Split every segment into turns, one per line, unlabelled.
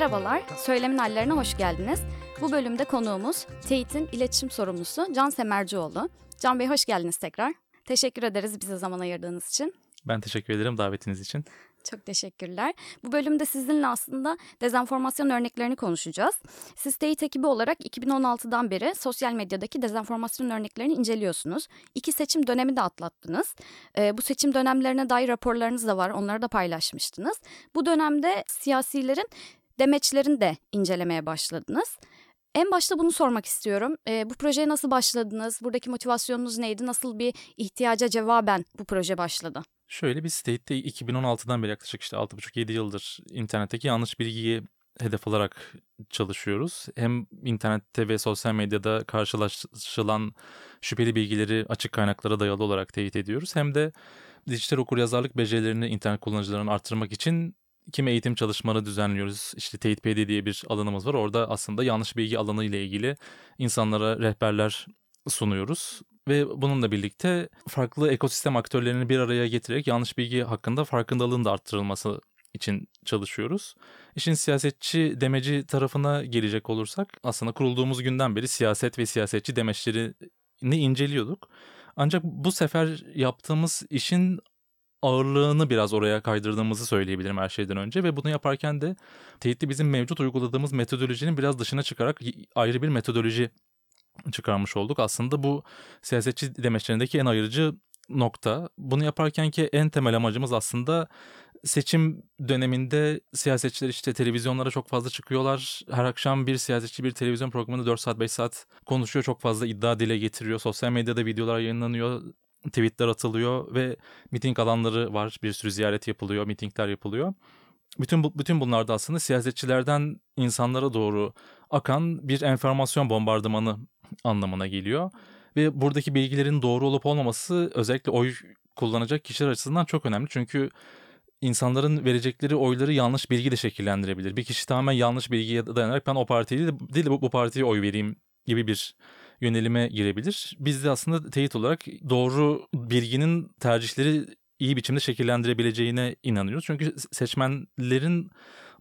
Merhabalar, Söylemin Hallerine hoş geldiniz. Bu bölümde konuğumuz TEİT'in iletişim sorumlusu Can Semercioğlu. Can Bey hoş geldiniz tekrar. Teşekkür ederiz bize zaman ayırdığınız için.
Ben teşekkür ederim davetiniz için.
Çok teşekkürler. Bu bölümde sizinle aslında dezenformasyon örneklerini konuşacağız. Siz TEİT ekibi olarak 2016'dan beri sosyal medyadaki dezenformasyon örneklerini inceliyorsunuz. İki seçim dönemi de atlattınız. Ee, bu seçim dönemlerine dair raporlarınız da var. Onları da paylaşmıştınız. Bu dönemde siyasilerin demeçlerini de incelemeye başladınız. En başta bunu sormak istiyorum. Ee, bu projeye nasıl başladınız? Buradaki motivasyonunuz neydi? Nasıl bir ihtiyaca cevaben bu proje başladı?
Şöyle biz State'de 2016'dan beri yaklaşık işte 6,5-7 yıldır internetteki yanlış bilgiyi hedef alarak çalışıyoruz. Hem internette ve sosyal medyada karşılaşılan şüpheli bilgileri açık kaynaklara dayalı olarak teyit ediyoruz. Hem de dijital okuryazarlık becerilerini internet kullanıcılarının arttırmak için kimi eğitim çalışmaları düzenliyoruz. İşte TeyitPD diye bir alanımız var. Orada aslında yanlış bilgi alanı ile ilgili insanlara rehberler sunuyoruz. Ve bununla birlikte farklı ekosistem aktörlerini bir araya getirerek yanlış bilgi hakkında farkındalığın da arttırılması için çalışıyoruz. İşin siyasetçi demeci tarafına gelecek olursak aslında kurulduğumuz günden beri siyaset ve siyasetçi demeçlerini inceliyorduk. Ancak bu sefer yaptığımız işin ağırlığını biraz oraya kaydırdığımızı söyleyebilirim her şeyden önce ve bunu yaparken de teyitli bizim mevcut uyguladığımız metodolojinin biraz dışına çıkarak ayrı bir metodoloji çıkarmış olduk. Aslında bu siyasetçi demeçlerindeki en ayırıcı nokta. Bunu yaparken ki en temel amacımız aslında seçim döneminde siyasetçiler işte televizyonlara çok fazla çıkıyorlar. Her akşam bir siyasetçi bir televizyon programında 4 saat 5 saat konuşuyor. Çok fazla iddia dile getiriyor. Sosyal medyada videolar yayınlanıyor. Tweetler atılıyor ve miting alanları var. Bir sürü ziyaret yapılıyor, mitingler yapılıyor. Bütün bu, bütün bunlarda aslında siyasetçilerden insanlara doğru akan bir enformasyon bombardımanı anlamına geliyor. Ve buradaki bilgilerin doğru olup olmaması özellikle oy kullanacak kişiler açısından çok önemli. Çünkü insanların verecekleri oyları yanlış bilgi de şekillendirebilir. Bir kişi tamamen yanlış bilgiye dayanarak ben o partiyi değil de bu, bu partiye oy vereyim gibi bir yönelime girebilir. Biz de aslında teyit olarak doğru bilginin tercihleri iyi biçimde şekillendirebileceğine inanıyoruz. Çünkü seçmenlerin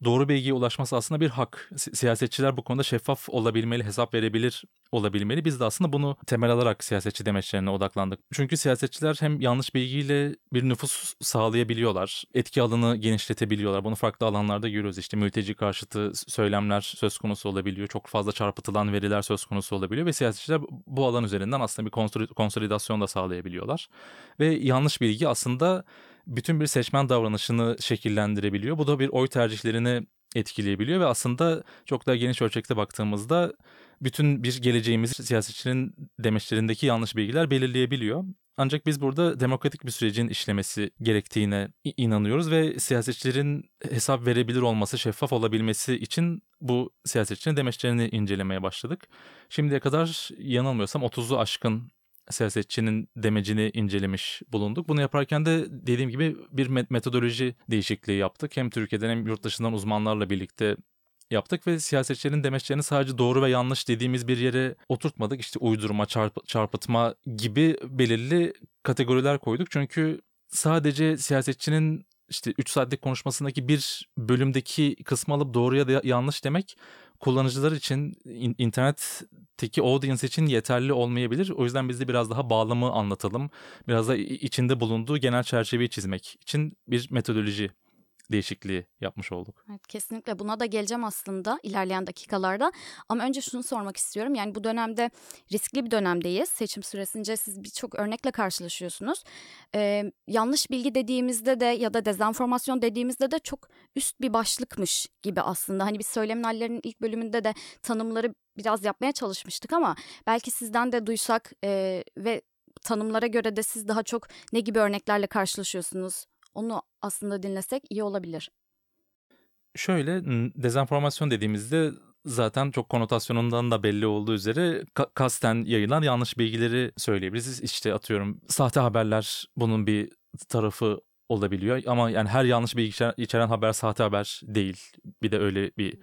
doğru bilgiye ulaşması aslında bir hak. Siyasetçiler bu konuda şeffaf olabilmeli, hesap verebilir olabilmeli. Biz de aslında bunu temel alarak siyasetçi demeçlerine odaklandık. Çünkü siyasetçiler hem yanlış bilgiyle bir nüfus sağlayabiliyorlar, etki alanı genişletebiliyorlar. Bunu farklı alanlarda görüyoruz. İşte mülteci karşıtı söylemler söz konusu olabiliyor. Çok fazla çarpıtılan veriler söz konusu olabiliyor ve siyasetçiler bu alan üzerinden aslında bir konsolidasyon da sağlayabiliyorlar. Ve yanlış bilgi aslında bütün bir seçmen davranışını şekillendirebiliyor. Bu da bir oy tercihlerini etkileyebiliyor ve aslında çok daha geniş ölçekte baktığımızda bütün bir geleceğimizi siyasetçinin demeçlerindeki yanlış bilgiler belirleyebiliyor. Ancak biz burada demokratik bir sürecin işlemesi gerektiğine inanıyoruz ve siyasetçilerin hesap verebilir olması, şeffaf olabilmesi için bu siyasetçinin demeçlerini incelemeye başladık. Şimdiye kadar yanılmıyorsam 30'u aşkın siyasetçinin demecini incelemiş bulunduk. Bunu yaparken de dediğim gibi bir metodoloji değişikliği yaptık. Hem Türkiye'den hem yurt dışından uzmanlarla birlikte yaptık ve siyasetçilerin demeçlerini sadece doğru ve yanlış dediğimiz bir yere oturtmadık. İşte uydurma, çarp çarpıtma gibi belirli kategoriler koyduk. Çünkü sadece siyasetçinin işte 3 saatlik konuşmasındaki bir bölümdeki kısmı alıp doğru ya da yanlış demek kullanıcılar için internetteki audience için yeterli olmayabilir. O yüzden biz de biraz daha bağlamı anlatalım. Biraz da içinde bulunduğu genel çerçeveyi çizmek için bir metodoloji değişikliği yapmış olduk.
Evet, kesinlikle buna da geleceğim aslında ilerleyen dakikalarda. Ama önce şunu sormak istiyorum. Yani bu dönemde riskli bir dönemdeyiz. Seçim süresince siz birçok örnekle karşılaşıyorsunuz. Ee, yanlış bilgi dediğimizde de ya da dezenformasyon dediğimizde de çok üst bir başlıkmış gibi aslında. Hani biz söylemin hallerinin ilk bölümünde de tanımları biraz yapmaya çalışmıştık ama belki sizden de duysak e, ve tanımlara göre de siz daha çok ne gibi örneklerle karşılaşıyorsunuz? Onu aslında dinlesek iyi olabilir.
Şöyle dezenformasyon dediğimizde zaten çok konotasyonundan da belli olduğu üzere ka- kasten yayılan yanlış bilgileri söyleyebiliriz. İşte atıyorum sahte haberler bunun bir tarafı olabiliyor ama yani her yanlış bilgi içeren haber sahte haber değil. Bir de öyle bir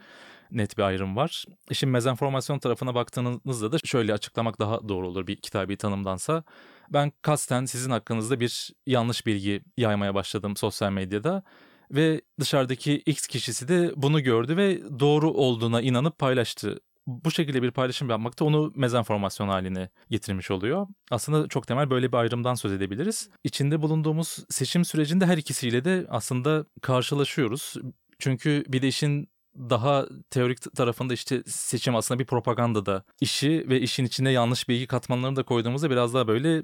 net bir ayrım var. İşin mezenformasyon tarafına baktığınızda da şöyle açıklamak daha doğru olur bir kitabi tanımdansa. Ben kasten sizin hakkınızda bir yanlış bilgi yaymaya başladım sosyal medyada Ve dışarıdaki X kişisi de bunu gördü ve doğru olduğuna inanıp paylaştı. Bu şekilde bir paylaşım yapmak da onu mezenformasyon haline getirmiş oluyor. Aslında çok temel böyle bir ayrımdan söz edebiliriz. İçinde bulunduğumuz seçim sürecinde her ikisiyle de aslında karşılaşıyoruz. Çünkü bir de işin daha teorik tarafında işte seçim aslında bir propaganda da işi ve işin içine yanlış bilgi katmanlarını da koyduğumuzda biraz daha böyle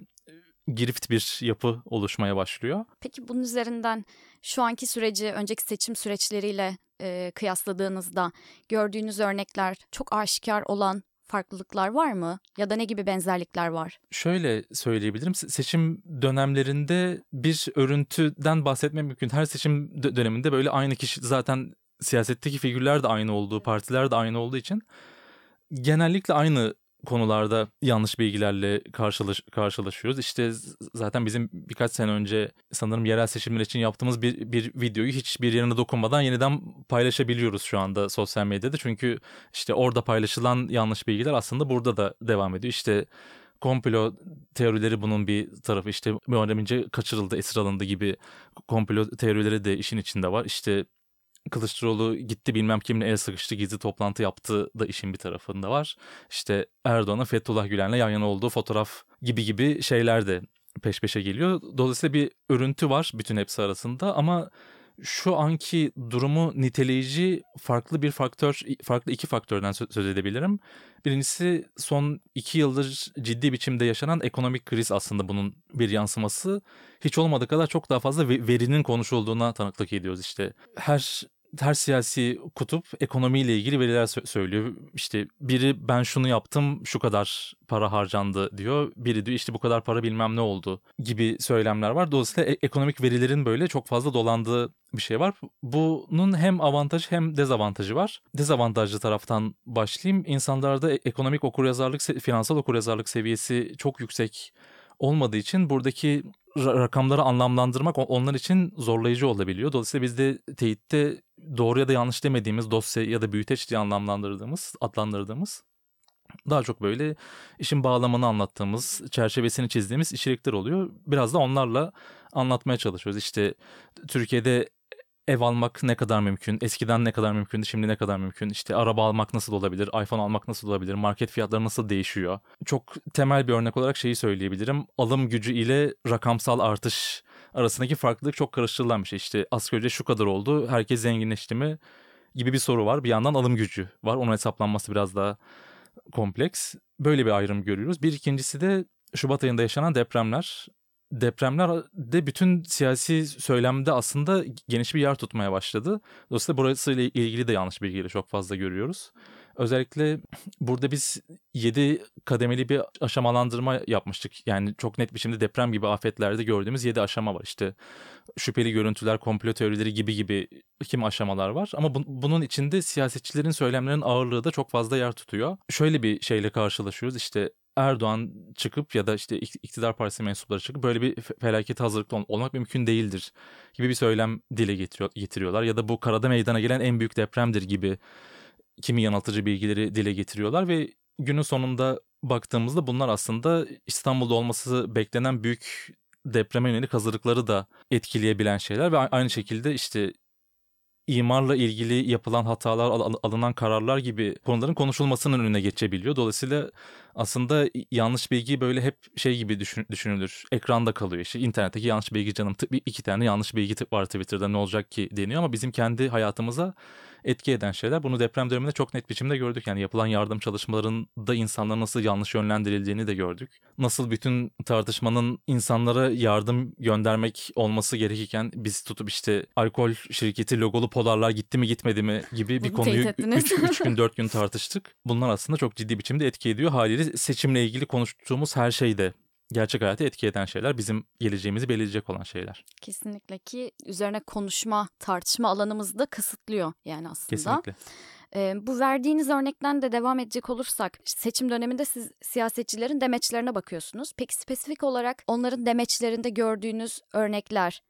girift bir yapı oluşmaya başlıyor.
Peki bunun üzerinden şu anki süreci önceki seçim süreçleriyle e, kıyasladığınızda gördüğünüz örnekler çok aşikar olan farklılıklar var mı? Ya da ne gibi benzerlikler var?
Şöyle söyleyebilirim. Seçim dönemlerinde bir örüntüden bahsetmek mümkün. Her seçim döneminde böyle aynı kişi zaten siyasetteki figürler de aynı olduğu, partiler de aynı olduğu için genellikle aynı konularda yanlış bilgilerle karşılaş, karşılaşıyoruz. İşte zaten bizim birkaç sene önce sanırım yerel seçimler için yaptığımız bir, bir videoyu hiçbir yerine dokunmadan yeniden paylaşabiliyoruz şu anda sosyal medyada. Çünkü işte orada paylaşılan yanlış bilgiler aslında burada da devam ediyor. İşte komplo teorileri bunun bir tarafı işte Muharrem İnce kaçırıldı, esir alındı gibi komplo teorileri de işin içinde var. İşte Kılıçdaroğlu gitti bilmem kimle el sıkıştı gizli toplantı yaptı da işin bir tarafında var. İşte Erdoğan'ın Fethullah Gülen'le yan yana olduğu fotoğraf gibi gibi şeyler de peş peşe geliyor. Dolayısıyla bir örüntü var bütün hepsi arasında ama şu anki durumu niteleyici farklı bir faktör, farklı iki faktörden söz edebilirim. Birincisi son iki yıldır ciddi biçimde yaşanan ekonomik kriz aslında bunun bir yansıması. Hiç olmadığı kadar çok daha fazla verinin konuşulduğuna tanıklık ediyoruz işte. Her her siyasi kutup ekonomiyle ilgili veriler söylüyor. İşte biri ben şunu yaptım şu kadar para harcandı diyor. Biri diyor işte bu kadar para bilmem ne oldu gibi söylemler var. Dolayısıyla e- ekonomik verilerin böyle çok fazla dolandığı bir şey var. Bunun hem avantajı hem dezavantajı var. Dezavantajlı taraftan başlayayım. İnsanlarda e- ekonomik okuryazarlık, finansal okuryazarlık seviyesi çok yüksek olmadığı için buradaki rakamları anlamlandırmak onlar için zorlayıcı olabiliyor. Dolayısıyla biz de teyitte doğru ya da yanlış demediğimiz dosya ya da büyüteç diye anlamlandırdığımız, adlandırdığımız daha çok böyle işin bağlamını anlattığımız, çerçevesini çizdiğimiz içerikler oluyor. Biraz da onlarla anlatmaya çalışıyoruz. İşte Türkiye'de ev almak ne kadar mümkün, eskiden ne kadar mümkündü, şimdi ne kadar mümkün, işte araba almak nasıl olabilir, iPhone almak nasıl olabilir, market fiyatları nasıl değişiyor. Çok temel bir örnek olarak şeyi söyleyebilirim. Alım gücü ile rakamsal artış arasındaki farklılık çok karıştırılan bir şey. İşte asgari ücret şu kadar oldu, herkes zenginleşti mi gibi bir soru var. Bir yandan alım gücü var. Onun hesaplanması biraz daha kompleks. Böyle bir ayrım görüyoruz. Bir ikincisi de Şubat ayında yaşanan depremler depremler de bütün siyasi söylemde aslında geniş bir yer tutmaya başladı. Dolayısıyla burasıyla ilgili de yanlış bilgileri çok fazla görüyoruz. Özellikle burada biz 7 kademeli bir aşamalandırma yapmıştık. Yani çok net biçimde deprem gibi afetlerde gördüğümüz 7 aşama var. İşte şüpheli görüntüler, komplo teorileri gibi gibi kim aşamalar var. Ama bu, bunun içinde siyasetçilerin söylemlerinin ağırlığı da çok fazla yer tutuyor. Şöyle bir şeyle karşılaşıyoruz. İşte Erdoğan çıkıp ya da işte iktidar partisi mensupları çıkıp böyle bir felakete hazırlıklı olmak mümkün değildir gibi bir söylem dile getiriyor, getiriyorlar. Ya da bu karada meydana gelen en büyük depremdir gibi kimi yanıltıcı bilgileri dile getiriyorlar ve günün sonunda baktığımızda bunlar aslında İstanbul'da olması beklenen büyük depreme yönelik hazırlıkları da etkileyebilen şeyler ve aynı şekilde işte imarla ilgili yapılan hatalar, alınan kararlar gibi konuların konuşulmasının önüne geçebiliyor. Dolayısıyla aslında yanlış bilgi böyle hep şey gibi düşün, düşünülür. Ekranda kalıyor işte internetteki yanlış bilgi canım iki tane yanlış bilgi var Twitter'da ne olacak ki deniyor ama bizim kendi hayatımıza etki eden şeyler. Bunu deprem döneminde çok net biçimde gördük. Yani yapılan yardım çalışmalarında insanlar nasıl yanlış yönlendirildiğini de gördük. Nasıl bütün tartışmanın insanlara yardım göndermek olması gerekirken biz tutup işte alkol şirketi logolu polarlar gitti mi gitmedi mi gibi bir konuyu 3 gün 4 gün tartıştık. Bunlar aslında çok ciddi biçimde etki ediyor. Haliyle seçimle ilgili konuştuğumuz her şeyde gerçek hayatı etki eden şeyler, bizim geleceğimizi belirleyecek olan şeyler.
Kesinlikle ki üzerine konuşma, tartışma alanımızı da kısıtlıyor yani aslında.
Kesinlikle.
Ee, bu verdiğiniz örnekten de devam edecek olursak seçim döneminde siz siyasetçilerin demeçlerine bakıyorsunuz. Peki spesifik olarak onların demeçlerinde gördüğünüz örnekler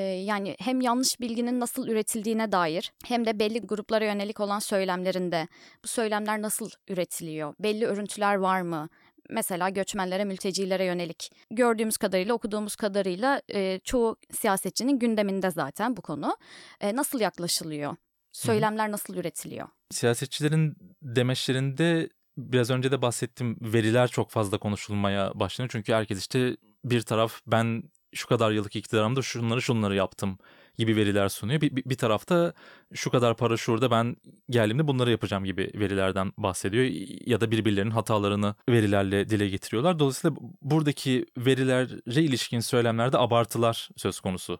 yani hem yanlış bilginin nasıl üretildiğine dair hem de belli gruplara yönelik olan söylemlerinde bu söylemler nasıl üretiliyor? Belli örüntüler var mı? Mesela göçmenlere, mültecilere yönelik gördüğümüz kadarıyla, okuduğumuz kadarıyla e, çoğu siyasetçinin gündeminde zaten bu konu. E, nasıl yaklaşılıyor? Söylemler nasıl üretiliyor?
Siyasetçilerin demeçlerinde biraz önce de bahsettim veriler çok fazla konuşulmaya başlanıyor. Çünkü herkes işte bir taraf ben şu kadar yıllık iktidarımda şunları şunları yaptım gibi veriler sunuyor. Bir, bir, tarafta şu kadar para şurada ben geldiğimde bunları yapacağım gibi verilerden bahsediyor. Ya da birbirlerinin hatalarını verilerle dile getiriyorlar. Dolayısıyla buradaki verilere ilişkin söylemlerde abartılar söz konusu.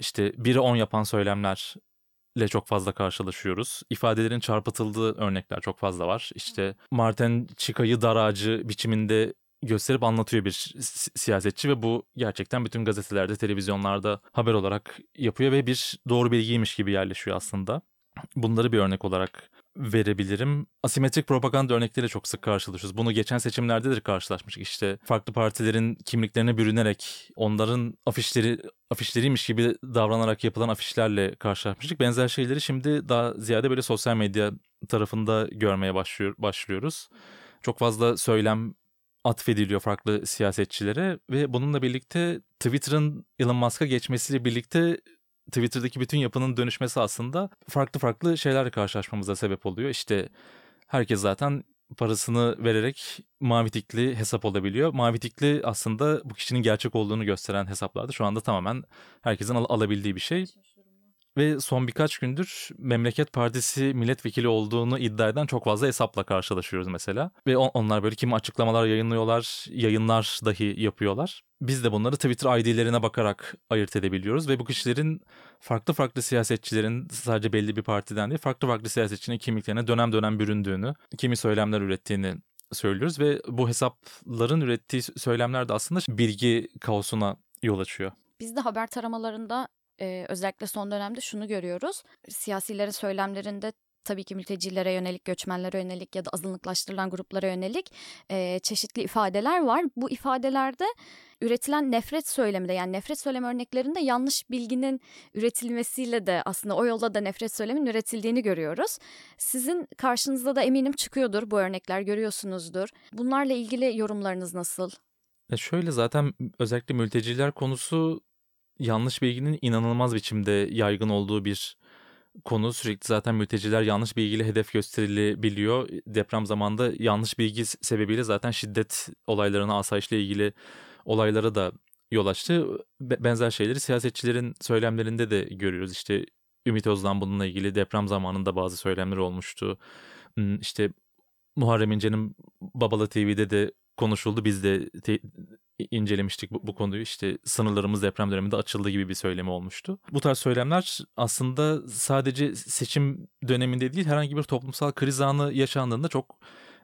İşte 1'e 10 yapan söylemler ile çok fazla karşılaşıyoruz. İfadelerin çarpıtıldığı örnekler çok fazla var. İşte Martin Çıkay'ı dar ağacı biçiminde gösterip anlatıyor bir siyasetçi ve bu gerçekten bütün gazetelerde, televizyonlarda haber olarak yapıyor ve bir doğru bilgiymiş gibi yerleşiyor aslında. Bunları bir örnek olarak verebilirim. Asimetrik propaganda örnekleriyle çok sık karşılaşıyoruz. Bunu geçen seçimlerde de karşılaşmıştık. İşte farklı partilerin kimliklerine bürünerek onların afişleri afişleriymiş gibi davranarak yapılan afişlerle karşılaşmıştık. Benzer şeyleri şimdi daha ziyade böyle sosyal medya tarafında görmeye başlıyor, başlıyoruz. Çok fazla söylem atfediliyor farklı siyasetçilere ve bununla birlikte Twitter'ın Elon Musk'a geçmesiyle birlikte Twitter'daki bütün yapının dönüşmesi aslında farklı farklı şeylerle karşılaşmamıza sebep oluyor. İşte herkes zaten parasını vererek mavi tikli hesap olabiliyor. Mavi tikli aslında bu kişinin gerçek olduğunu gösteren hesaplarda şu anda tamamen herkesin al- alabildiği bir şey. Ve son birkaç gündür Memleket Partisi milletvekili olduğunu iddia eden çok fazla hesapla karşılaşıyoruz mesela. Ve on- onlar böyle kimi açıklamalar yayınlıyorlar, yayınlar dahi yapıyorlar. Biz de bunları Twitter ID'lerine bakarak ayırt edebiliyoruz ve bu kişilerin farklı farklı siyasetçilerin sadece belli bir partiden değil farklı farklı siyasetçinin kimliklerine dönem dönem büründüğünü, kimi söylemler ürettiğini söylüyoruz ve bu hesapların ürettiği söylemler de aslında bilgi kaosuna yol açıyor.
Biz de haber taramalarında e, özellikle son dönemde şunu görüyoruz. Siyasilerin söylemlerinde tabii ki mültecilere yönelik, göçmenlere yönelik ya da azınlıklaştırılan gruplara yönelik e, çeşitli ifadeler var. Bu ifadelerde üretilen nefret söylemi de yani nefret söylemi örneklerinde yanlış bilginin üretilmesiyle de aslında o yolda da nefret söylemin üretildiğini görüyoruz. Sizin karşınızda da eminim çıkıyordur bu örnekler görüyorsunuzdur. Bunlarla ilgili yorumlarınız nasıl?
E şöyle zaten özellikle mülteciler konusu yanlış bilginin inanılmaz biçimde yaygın olduğu bir konu. Sürekli zaten mülteciler yanlış bilgiyle hedef gösterilebiliyor. Deprem zamanında yanlış bilgi sebebiyle zaten şiddet olaylarına, asayişle ilgili olaylara da yol açtı. Benzer şeyleri siyasetçilerin söylemlerinde de görüyoruz. İşte Ümit Özdağ bununla ilgili deprem zamanında bazı söylemler olmuştu. İşte Muharrem İnce'nin Babala TV'de de konuşuldu. Biz de incelemiştik bu, bu konuyu. İşte sınırlarımız deprem döneminde açıldı gibi bir söylemi olmuştu. Bu tarz söylemler aslında sadece seçim döneminde değil herhangi bir toplumsal kriz anı yaşandığında çok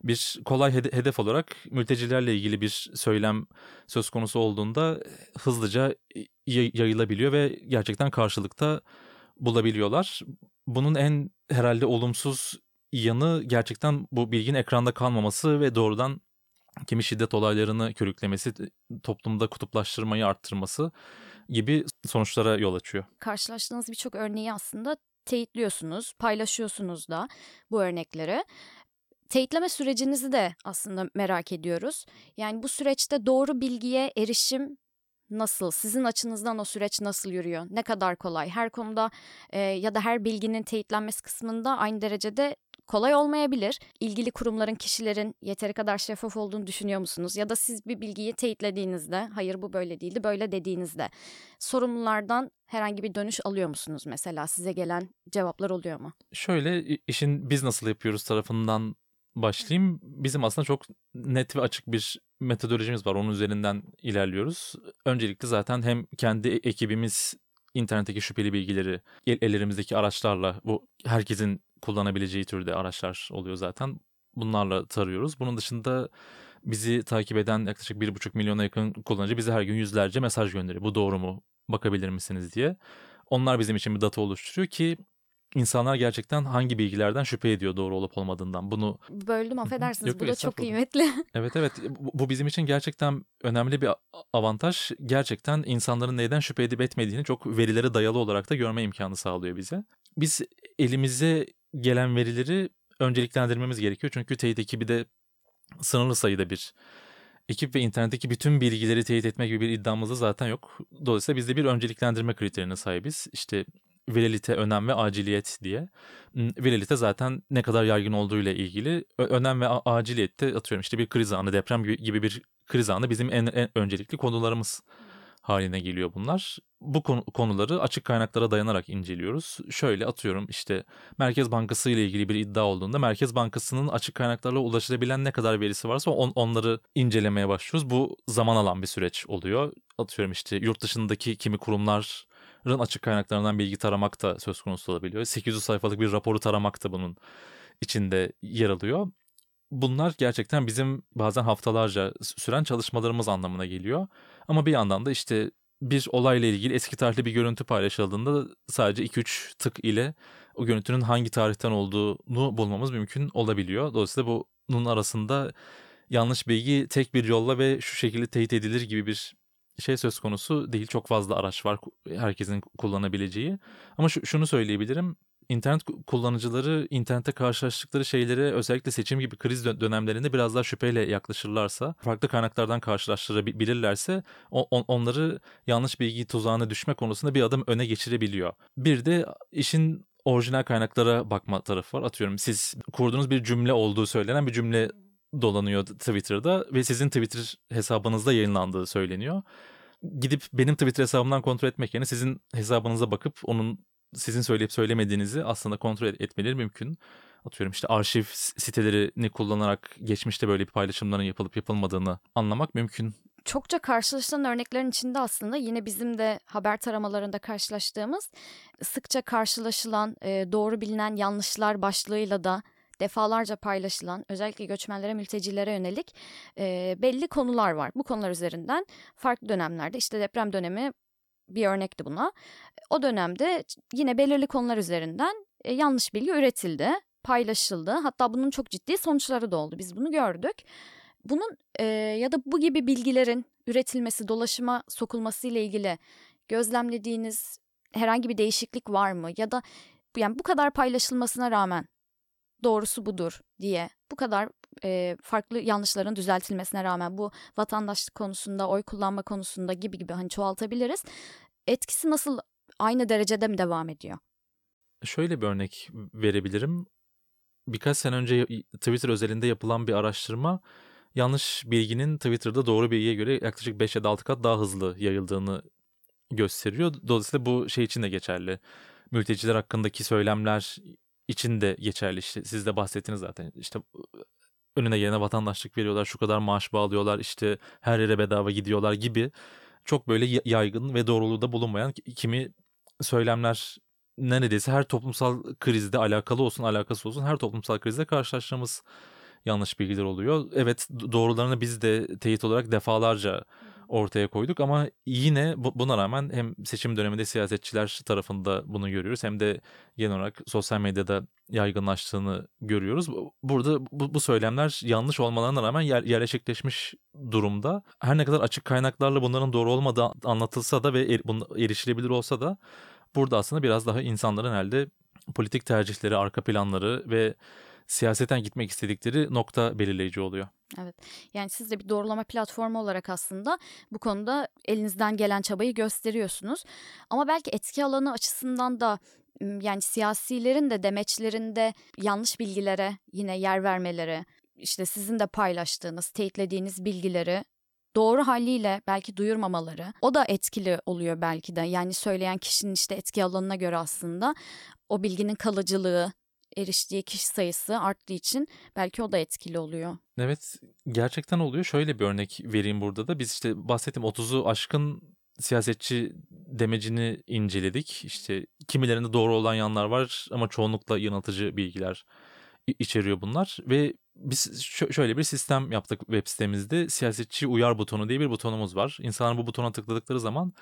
bir kolay hedef olarak mültecilerle ilgili bir söylem söz konusu olduğunda hızlıca yayılabiliyor ve gerçekten karşılıkta bulabiliyorlar. Bunun en herhalde olumsuz yanı gerçekten bu bilginin ekranda kalmaması ve doğrudan kimi şiddet olaylarını körüklemesi, toplumda kutuplaştırmayı arttırması gibi sonuçlara yol açıyor.
Karşılaştığınız birçok örneği aslında teyitliyorsunuz, paylaşıyorsunuz da bu örnekleri. Teyitleme sürecinizi de aslında merak ediyoruz. Yani bu süreçte doğru bilgiye erişim nasıl? Sizin açınızdan o süreç nasıl yürüyor? Ne kadar kolay? Her konuda e, ya da her bilginin teyitlenmesi kısmında aynı derecede kolay olmayabilir. İlgili kurumların, kişilerin yeteri kadar şeffaf olduğunu düşünüyor musunuz? Ya da siz bir bilgiyi teyitlediğinizde, hayır bu böyle değildi, böyle dediğinizde sorumlulardan herhangi bir dönüş alıyor musunuz mesela? Size gelen cevaplar oluyor mu?
Şöyle işin biz nasıl yapıyoruz tarafından başlayayım. Bizim aslında çok net ve açık bir metodolojimiz var. Onun üzerinden ilerliyoruz. Öncelikle zaten hem kendi ekibimiz internetteki şüpheli bilgileri ellerimizdeki araçlarla bu herkesin kullanabileceği türde araçlar oluyor zaten. Bunlarla tarıyoruz. Bunun dışında bizi takip eden yaklaşık 1,5 milyona yakın kullanıcı bize her gün yüzlerce mesaj gönderiyor. Bu doğru mu? Bakabilir misiniz diye. Onlar bizim için bir data oluşturuyor ki insanlar gerçekten hangi bilgilerden şüphe ediyor doğru olup olmadığından. Bunu
böldüm affedersiniz.
Yok,
bu da çok kıymetli.
Evet evet bu bizim için gerçekten önemli bir avantaj. Gerçekten insanların neyden şüphe edip etmediğini çok verilere dayalı olarak da görme imkanı sağlıyor bize. Biz elimize gelen verileri önceliklendirmemiz gerekiyor. Çünkü teyit ekibi de sınırlı sayıda bir ekip ve internetteki bütün bilgileri teyit etmek gibi bir iddiamız da zaten yok. Dolayısıyla biz de bir önceliklendirme kriterine sahibiz. İşte viralite, önem ve aciliyet diye. Hmm, Viralite zaten ne kadar yaygın olduğu ile ilgili. Önem ve aciliyette atıyorum işte bir kriz anı, deprem gibi bir kriz anı bizim en, en öncelikli konularımız haline geliyor bunlar. Bu konu- konuları açık kaynaklara dayanarak inceliyoruz. Şöyle atıyorum işte Merkez Bankası ile ilgili bir iddia olduğunda Merkez Bankası'nın açık kaynaklarla ulaşılabilen ne kadar verisi varsa on- onları incelemeye başlıyoruz. Bu zaman alan bir süreç oluyor. Atıyorum işte yurt dışındaki kimi kurumların açık kaynaklarından bilgi taramak da söz konusu olabiliyor. 800 sayfalık bir raporu taramak da bunun içinde yer alıyor. Bunlar gerçekten bizim bazen haftalarca süren çalışmalarımız anlamına geliyor. Ama bir yandan da işte bir olayla ilgili eski tarihli bir görüntü paylaşıldığında sadece 2-3 tık ile o görüntünün hangi tarihten olduğunu bulmamız mümkün olabiliyor. Dolayısıyla bunun arasında yanlış bilgi tek bir yolla ve şu şekilde teyit edilir gibi bir şey söz konusu değil. Çok fazla araç var herkesin kullanabileceği. Ama şu, şunu söyleyebilirim. İnternet kullanıcıları internette karşılaştıkları şeylere özellikle seçim gibi kriz dönemlerinde biraz daha şüpheyle yaklaşırlarsa, farklı kaynaklardan karşılaştırabilirlerse on, onları yanlış bilgi tuzağına düşme konusunda bir adım öne geçirebiliyor. Bir de işin orijinal kaynaklara bakma tarafı var. Atıyorum siz kurduğunuz bir cümle olduğu söylenen bir cümle dolanıyor Twitter'da ve sizin Twitter hesabınızda yayınlandığı söyleniyor. Gidip benim Twitter hesabımdan kontrol etmek yerine sizin hesabınıza bakıp onun sizin söyleyip söylemediğinizi aslında kontrol etmeleri mümkün. Atıyorum işte arşiv sitelerini kullanarak geçmişte böyle bir paylaşımların yapılıp yapılmadığını anlamak mümkün.
Çokça karşılaşılan örneklerin içinde aslında yine bizim de haber taramalarında karşılaştığımız sıkça karşılaşılan doğru bilinen yanlışlar başlığıyla da defalarca paylaşılan özellikle göçmenlere, mültecilere yönelik belli konular var. Bu konular üzerinden farklı dönemlerde işte deprem dönemi bir örnekti buna. O dönemde yine belirli konular üzerinden e, yanlış bilgi üretildi, paylaşıldı. Hatta bunun çok ciddi sonuçları da oldu. Biz bunu gördük. Bunun e, ya da bu gibi bilgilerin üretilmesi, dolaşıma sokulması ile ilgili gözlemlediğiniz herhangi bir değişiklik var mı? Ya da yani bu kadar paylaşılmasına rağmen doğrusu budur diye bu kadar e, farklı yanlışların düzeltilmesine rağmen bu vatandaşlık konusunda, oy kullanma konusunda gibi gibi hani çoğaltabiliriz. Etkisi nasıl aynı derecede mi devam ediyor?
Şöyle bir örnek verebilirim. Birkaç sene önce Twitter özelinde yapılan bir araştırma yanlış bilginin Twitter'da doğru bilgiye göre yaklaşık 5 ya da 6 kat daha hızlı yayıldığını gösteriyor. Dolayısıyla bu şey için de geçerli. Mülteciler hakkındaki söylemler için de geçerli. İşte siz de bahsettiniz zaten. İşte önüne gelene vatandaşlık veriyorlar, şu kadar maaş bağlıyorlar, işte her yere bedava gidiyorlar gibi çok böyle yaygın ve doğruluğu da bulunmayan kimi söylemler neredeyse her toplumsal krizde alakalı olsun alakası olsun her toplumsal krizde karşılaştığımız yanlış bilgiler oluyor. Evet doğrularını biz de teyit olarak defalarca ortaya koyduk ama yine buna rağmen hem seçim döneminde siyasetçiler tarafında bunu görüyoruz hem de genel olarak sosyal medyada yaygınlaştığını görüyoruz. Burada bu, bu söylemler yanlış olmalarına rağmen yer, yerleşikleşmiş durumda. Her ne kadar açık kaynaklarla bunların doğru olmadığı anlatılsa da ve er, erişilebilir olsa da burada aslında biraz daha insanların elde politik tercihleri, arka planları ve siyaseten gitmek istedikleri nokta belirleyici oluyor.
Evet. Yani siz de bir doğrulama platformu olarak aslında bu konuda elinizden gelen çabayı gösteriyorsunuz. Ama belki etki alanı açısından da yani siyasilerin de demeçlerinde yanlış bilgilere yine yer vermeleri, işte sizin de paylaştığınız, teyitlediğiniz bilgileri doğru haliyle belki duyurmamaları o da etkili oluyor belki de. Yani söyleyen kişinin işte etki alanına göre aslında o bilginin kalıcılığı, eriştiği kişi sayısı arttığı için belki o da etkili oluyor.
Evet gerçekten oluyor. Şöyle bir örnek vereyim burada da. Biz işte bahsettiğim 30'u aşkın siyasetçi demecini inceledik. İşte kimilerinde doğru olan yanlar var ama çoğunlukla yanıltıcı bilgiler içeriyor bunlar ve biz şöyle bir sistem yaptık web sitemizde. Siyasetçi uyar butonu diye bir butonumuz var. İnsanlar bu butona tıkladıkları zaman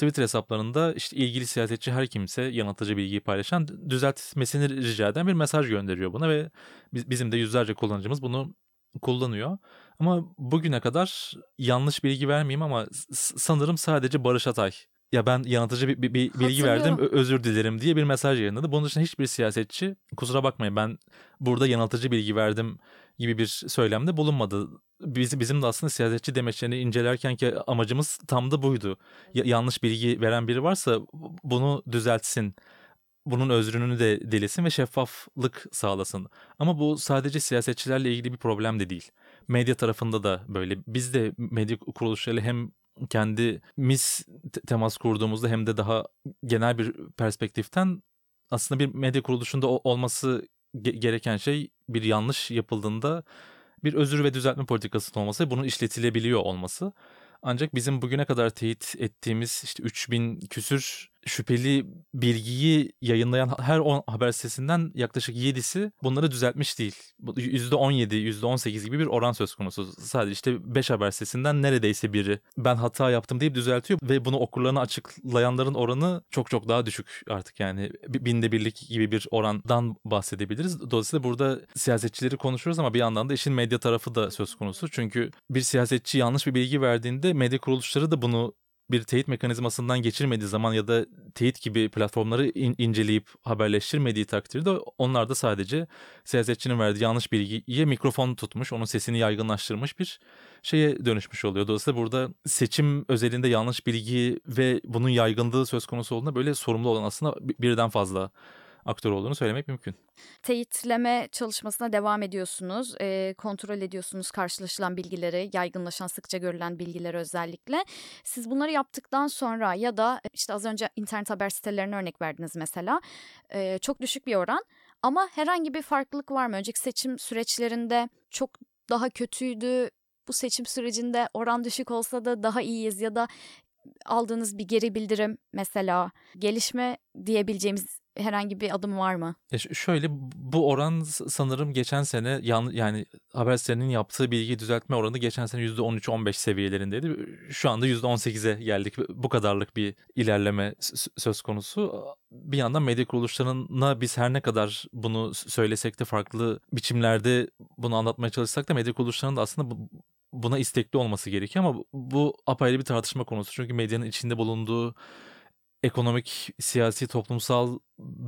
Twitter hesaplarında işte ilgili siyasetçi her kimse yanıltıcı bilgiyi paylaşan düzeltmesini rica eden bir mesaj gönderiyor buna ve bizim de yüzlerce kullanıcımız bunu kullanıyor. Ama bugüne kadar yanlış bilgi vermeyeyim ama sanırım sadece Barış Atay ya ben yanıltıcı bir, bir, bir bilgi verdim özür dilerim diye bir mesaj yayınladı. Bunun dışında hiçbir siyasetçi kusura bakmayın ben burada yanıltıcı bilgi verdim gibi bir söylemde bulunmadı Biz, bizim de aslında siyasetçi demeçlerini incelerken ki amacımız tam da buydu. Ya, yanlış bilgi veren biri varsa bunu düzeltsin. Bunun özrünü de dilesin ve şeffaflık sağlasın. Ama bu sadece siyasetçilerle ilgili bir problem de değil. Medya tarafında da böyle. Biz de medya kuruluşlarıyla hem kendimiz temas kurduğumuzda hem de daha genel bir perspektiften aslında bir medya kuruluşunda olması gereken şey bir yanlış yapıldığında bir özür ve düzeltme politikasının olması bunun işletilebiliyor olması. Ancak bizim bugüne kadar teyit ettiğimiz işte 3000 küsür şüpheli bilgiyi yayınlayan her 10 haber sitesinden yaklaşık 7'si bunları düzeltmiş değil. %17, %18 gibi bir oran söz konusu. Sadece işte 5 haber sitesinden neredeyse biri ben hata yaptım deyip düzeltiyor ve bunu okurlarına açıklayanların oranı çok çok daha düşük artık yani binde birlik gibi bir orandan bahsedebiliriz. Dolayısıyla burada siyasetçileri konuşuyoruz ama bir yandan da işin medya tarafı da söz konusu. Çünkü bir siyasetçi yanlış bir bilgi verdiğinde medya kuruluşları da bunu bir teyit mekanizmasından geçirmediği zaman ya da teyit gibi platformları in- inceleyip haberleştirmediği takdirde onlar da sadece siyasetçinin verdiği yanlış bilgiye mikrofon tutmuş, onun sesini yaygınlaştırmış bir şeye dönüşmüş oluyor. Dolayısıyla burada seçim özelinde yanlış bilgi ve bunun yaygınlığı söz konusu olduğunda böyle sorumlu olan aslında birden fazla aktör olduğunu söylemek mümkün.
Teyitleme çalışmasına devam ediyorsunuz. E, kontrol ediyorsunuz karşılaşılan bilgileri, yaygınlaşan, sıkça görülen bilgileri özellikle. Siz bunları yaptıktan sonra ya da işte az önce internet haber sitelerine örnek verdiniz mesela. E, çok düşük bir oran ama herhangi bir farklılık var mı? Önceki seçim süreçlerinde çok daha kötüydü. Bu seçim sürecinde oran düşük olsa da daha iyiyiz ya da aldığınız bir geri bildirim mesela gelişme diyebileceğimiz herhangi bir adım var mı?
E şöyle bu oran sanırım geçen sene yan, yani Habersel'in yaptığı bilgi düzeltme oranı geçen sene %13-15 seviyelerindeydi. Şu anda %18'e geldik. Bu kadarlık bir ilerleme söz konusu. Bir yandan medya kuruluşlarına biz her ne kadar bunu söylesek de farklı biçimlerde bunu anlatmaya çalışsak da medya kuruluşlarının da aslında buna istekli olması gerekiyor ama bu apayrı bir tartışma konusu. Çünkü medyanın içinde bulunduğu ekonomik, siyasi, toplumsal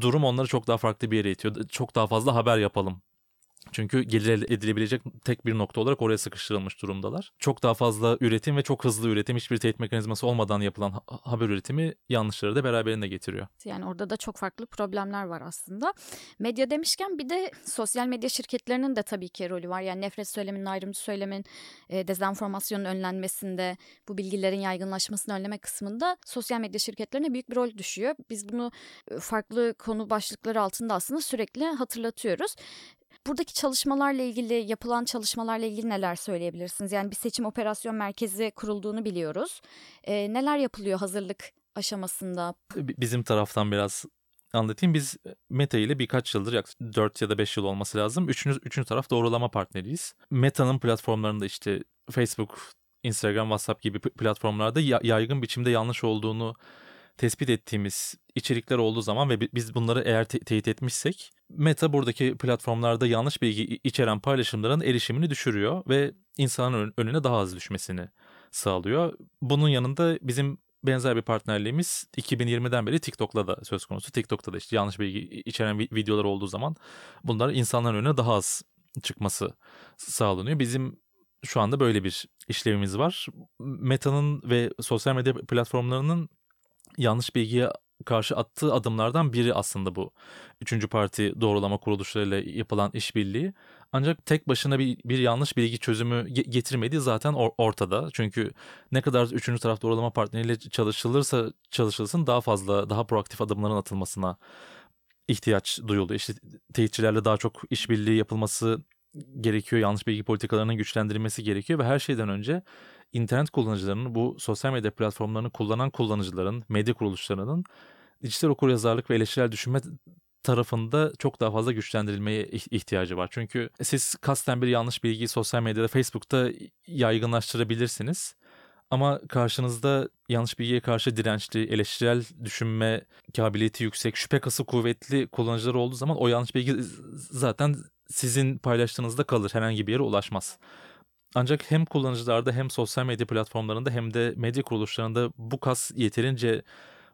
durum onları çok daha farklı bir yere itiyor. Çok daha fazla haber yapalım çünkü gelir edilebilecek tek bir nokta olarak oraya sıkıştırılmış durumdalar. Çok daha fazla üretim ve çok hızlı üretim hiçbir teyit mekanizması olmadan yapılan haber üretimi yanlışları da beraberinde getiriyor.
Yani orada da çok farklı problemler var aslında. Medya demişken bir de sosyal medya şirketlerinin de tabii ki rolü var. Yani nefret söyleminin, ayrımcı söylemin, e, dezenformasyonun önlenmesinde, bu bilgilerin yaygınlaşmasını önleme kısmında sosyal medya şirketlerine büyük bir rol düşüyor. Biz bunu farklı konu başlıkları altında aslında sürekli hatırlatıyoruz. Buradaki çalışmalarla ilgili, yapılan çalışmalarla ilgili neler söyleyebilirsiniz? Yani bir seçim operasyon merkezi kurulduğunu biliyoruz. E, neler yapılıyor hazırlık aşamasında?
Bizim taraftan biraz anlatayım. Biz Meta ile birkaç yıldır yaklaşık 4 ya da 5 yıl olması lazım. Üçüncü, üçüncü taraf doğrulama partneriyiz. Meta'nın platformlarında işte Facebook, Instagram, WhatsApp gibi platformlarda yaygın biçimde yanlış olduğunu tespit ettiğimiz içerikler olduğu zaman ve biz bunları eğer te- teyit etmişsek Meta buradaki platformlarda yanlış bilgi içeren paylaşımların erişimini düşürüyor ve insanın önüne daha az düşmesini sağlıyor. Bunun yanında bizim benzer bir partnerliğimiz 2020'den beri TikTok'la da söz konusu. TikTok'ta da işte yanlış bilgi içeren videolar olduğu zaman bunlar insanların önüne daha az çıkması sağlanıyor. Bizim şu anda böyle bir işlevimiz var. Meta'nın ve sosyal medya platformlarının yanlış bilgiye karşı attığı adımlardan biri aslında bu. Üçüncü parti doğrulama kuruluşlarıyla yapılan işbirliği. Ancak tek başına bir, bir yanlış bilgi çözümü getirmediği zaten or- ortada. Çünkü ne kadar üçüncü taraf doğrulama partneriyle çalışılırsa çalışılsın daha fazla, daha proaktif adımların atılmasına ihtiyaç duyuldu. İşte teyitçilerle daha çok işbirliği yapılması gerekiyor. Yanlış bilgi politikalarının güçlendirilmesi gerekiyor ve her şeyden önce internet kullanıcılarının bu sosyal medya platformlarını kullanan kullanıcıların, medya kuruluşlarının dijital okuryazarlık ve eleştirel düşünme tarafında çok daha fazla güçlendirilmeye ihtiyacı var. Çünkü siz kasten bir yanlış bilgiyi sosyal medyada, Facebook'ta yaygınlaştırabilirsiniz. Ama karşınızda yanlış bilgiye karşı dirençli, eleştirel düşünme kabiliyeti yüksek, şüphe kası kuvvetli kullanıcılar olduğu zaman o yanlış bilgi zaten sizin paylaştığınızda kalır. Herhangi bir yere ulaşmaz. Ancak hem kullanıcılarda hem sosyal medya platformlarında hem de medya kuruluşlarında bu kas yeterince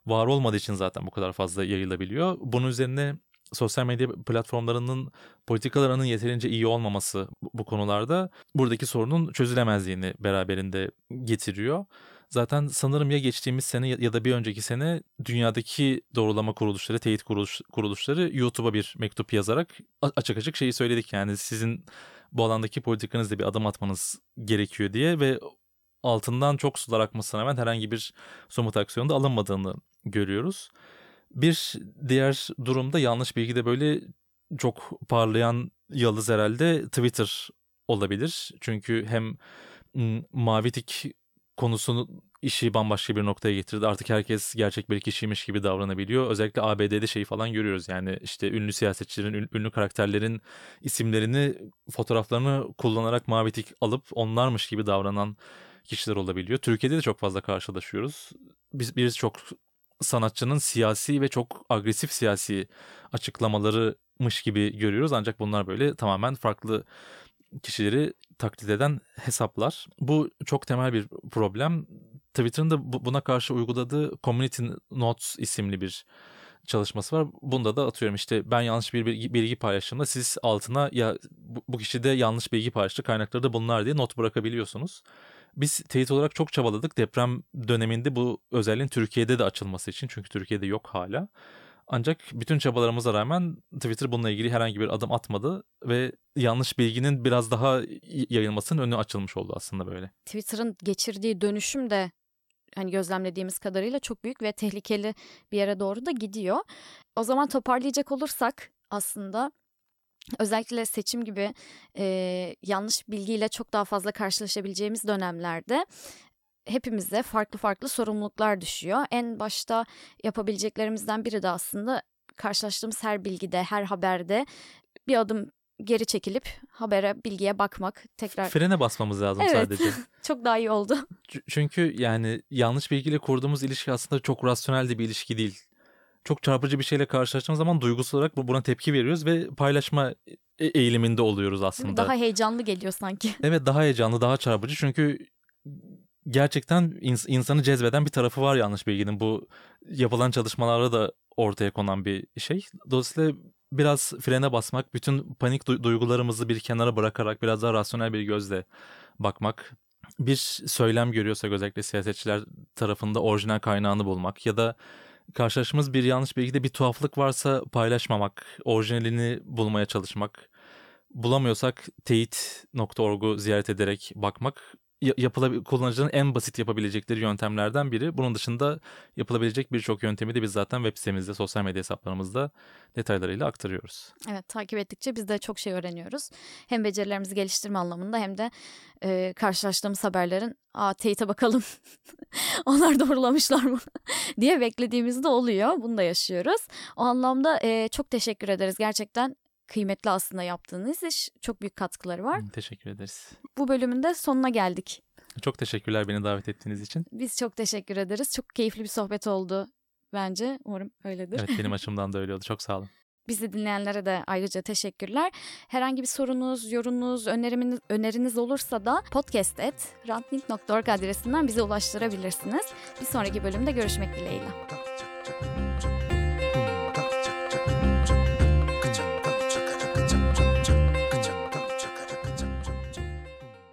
var olmadığı için zaten bu kadar fazla yayılabiliyor. Bunun üzerine sosyal medya platformlarının politikalarının yeterince iyi olmaması bu, konularda buradaki sorunun çözülemezliğini beraberinde getiriyor. Zaten sanırım ya geçtiğimiz sene ya da bir önceki sene dünyadaki doğrulama kuruluşları, teyit kuruluş, kuruluşları YouTube'a bir mektup yazarak açık açık şeyi söyledik. Yani sizin bu alandaki politikanızda bir adım atmanız gerekiyor diye ve altından çok sular akmasına rağmen herhangi bir somut aksiyonda alınmadığını görüyoruz. Bir diğer durumda yanlış bilgi de böyle çok parlayan yıldız herhalde Twitter olabilir. Çünkü hem mavi tik konusunu işi bambaşka bir noktaya getirdi. Artık herkes gerçek bir kişiymiş gibi davranabiliyor. Özellikle ABD'de şeyi falan görüyoruz. Yani işte ünlü siyasetçilerin, ünlü karakterlerin isimlerini, fotoğraflarını kullanarak mavi tik alıp onlarmış gibi davranan kişiler olabiliyor. Türkiye'de de çok fazla karşılaşıyoruz. Biz birisi çok sanatçının siyasi ve çok agresif siyasi açıklamalarımış gibi görüyoruz. Ancak bunlar böyle tamamen farklı kişileri taklit eden hesaplar. Bu çok temel bir problem. Twitter'ın da buna karşı uyguladığı Community Notes isimli bir çalışması var. Bunda da atıyorum işte ben yanlış bir bilgi, bilgi paylaştığımda siz altına ya bu, kişi de yanlış bilgi paylaştı kaynakları da bunlar diye not bırakabiliyorsunuz. Biz teyit olarak çok çabaladık deprem döneminde bu özelliğin Türkiye'de de açılması için. Çünkü Türkiye'de yok hala. Ancak bütün çabalarımıza rağmen Twitter bununla ilgili herhangi bir adım atmadı ve yanlış bilginin biraz daha yayılmasının önü açılmış oldu aslında böyle.
Twitter'ın geçirdiği dönüşüm de hani gözlemlediğimiz kadarıyla çok büyük ve tehlikeli bir yere doğru da gidiyor. O zaman toparlayacak olursak aslında özellikle seçim gibi e, yanlış bilgiyle çok daha fazla karşılaşabileceğimiz dönemlerde hepimize farklı farklı sorumluluklar düşüyor. En başta yapabileceklerimizden biri de aslında karşılaştığımız her bilgide, her haberde bir adım geri çekilip habere, bilgiye bakmak, tekrar
frene basmamız lazım
evet.
sadece.
çok daha iyi oldu.
Çünkü yani yanlış bilgiyle kurduğumuz ilişki aslında çok rasyonel de bir ilişki değil. Çok çarpıcı bir şeyle karşılaştığımız zaman duygusal olarak buna tepki veriyoruz ve paylaşma e, eğiliminde oluyoruz aslında.
Daha heyecanlı geliyor sanki.
Evet daha heyecanlı, daha çarpıcı çünkü gerçekten ins- insanı cezbeden bir tarafı var yanlış bilginin. Bu yapılan çalışmalarda da ortaya konan bir şey. Dolayısıyla biraz frene basmak, bütün panik du- duygularımızı bir kenara bırakarak biraz daha rasyonel bir gözle bakmak. Bir söylem görüyorsak özellikle siyasetçiler tarafında orijinal kaynağını bulmak ya da karşılaştığımız bir yanlış bilgide bir tuhaflık varsa paylaşmamak, orijinalini bulmaya çalışmak. Bulamıyorsak teyit.org'u ziyaret ederek bakmak yapılabil kullanıcının en basit yapabilecekleri yöntemlerden biri. Bunun dışında yapılabilecek birçok yöntemi de biz zaten web sitemizde, sosyal medya hesaplarımızda detaylarıyla aktarıyoruz.
Evet, takip ettikçe biz de çok şey öğreniyoruz. Hem becerilerimizi geliştirme anlamında hem de e, karşılaştığımız haberlerin aa teyite bakalım onlar doğrulamışlar mı diye beklediğimiz de oluyor. Bunu da yaşıyoruz. O anlamda e, çok teşekkür ederiz. Gerçekten kıymetli aslında yaptığınız iş. Çok büyük katkıları var.
Teşekkür ederiz.
Bu bölümün de sonuna geldik.
Çok teşekkürler beni davet ettiğiniz için.
Biz çok teşekkür ederiz. Çok keyifli bir sohbet oldu bence. Umarım öyledir.
Evet benim açımdan da öyle oldu. Çok sağ olun.
Bizi dinleyenlere de ayrıca teşekkürler. Herhangi bir sorunuz, yorumunuz, öneriniz, öneriniz olursa da podcast.rantnik.org adresinden bize ulaştırabilirsiniz. Bir sonraki bölümde görüşmek dileğiyle.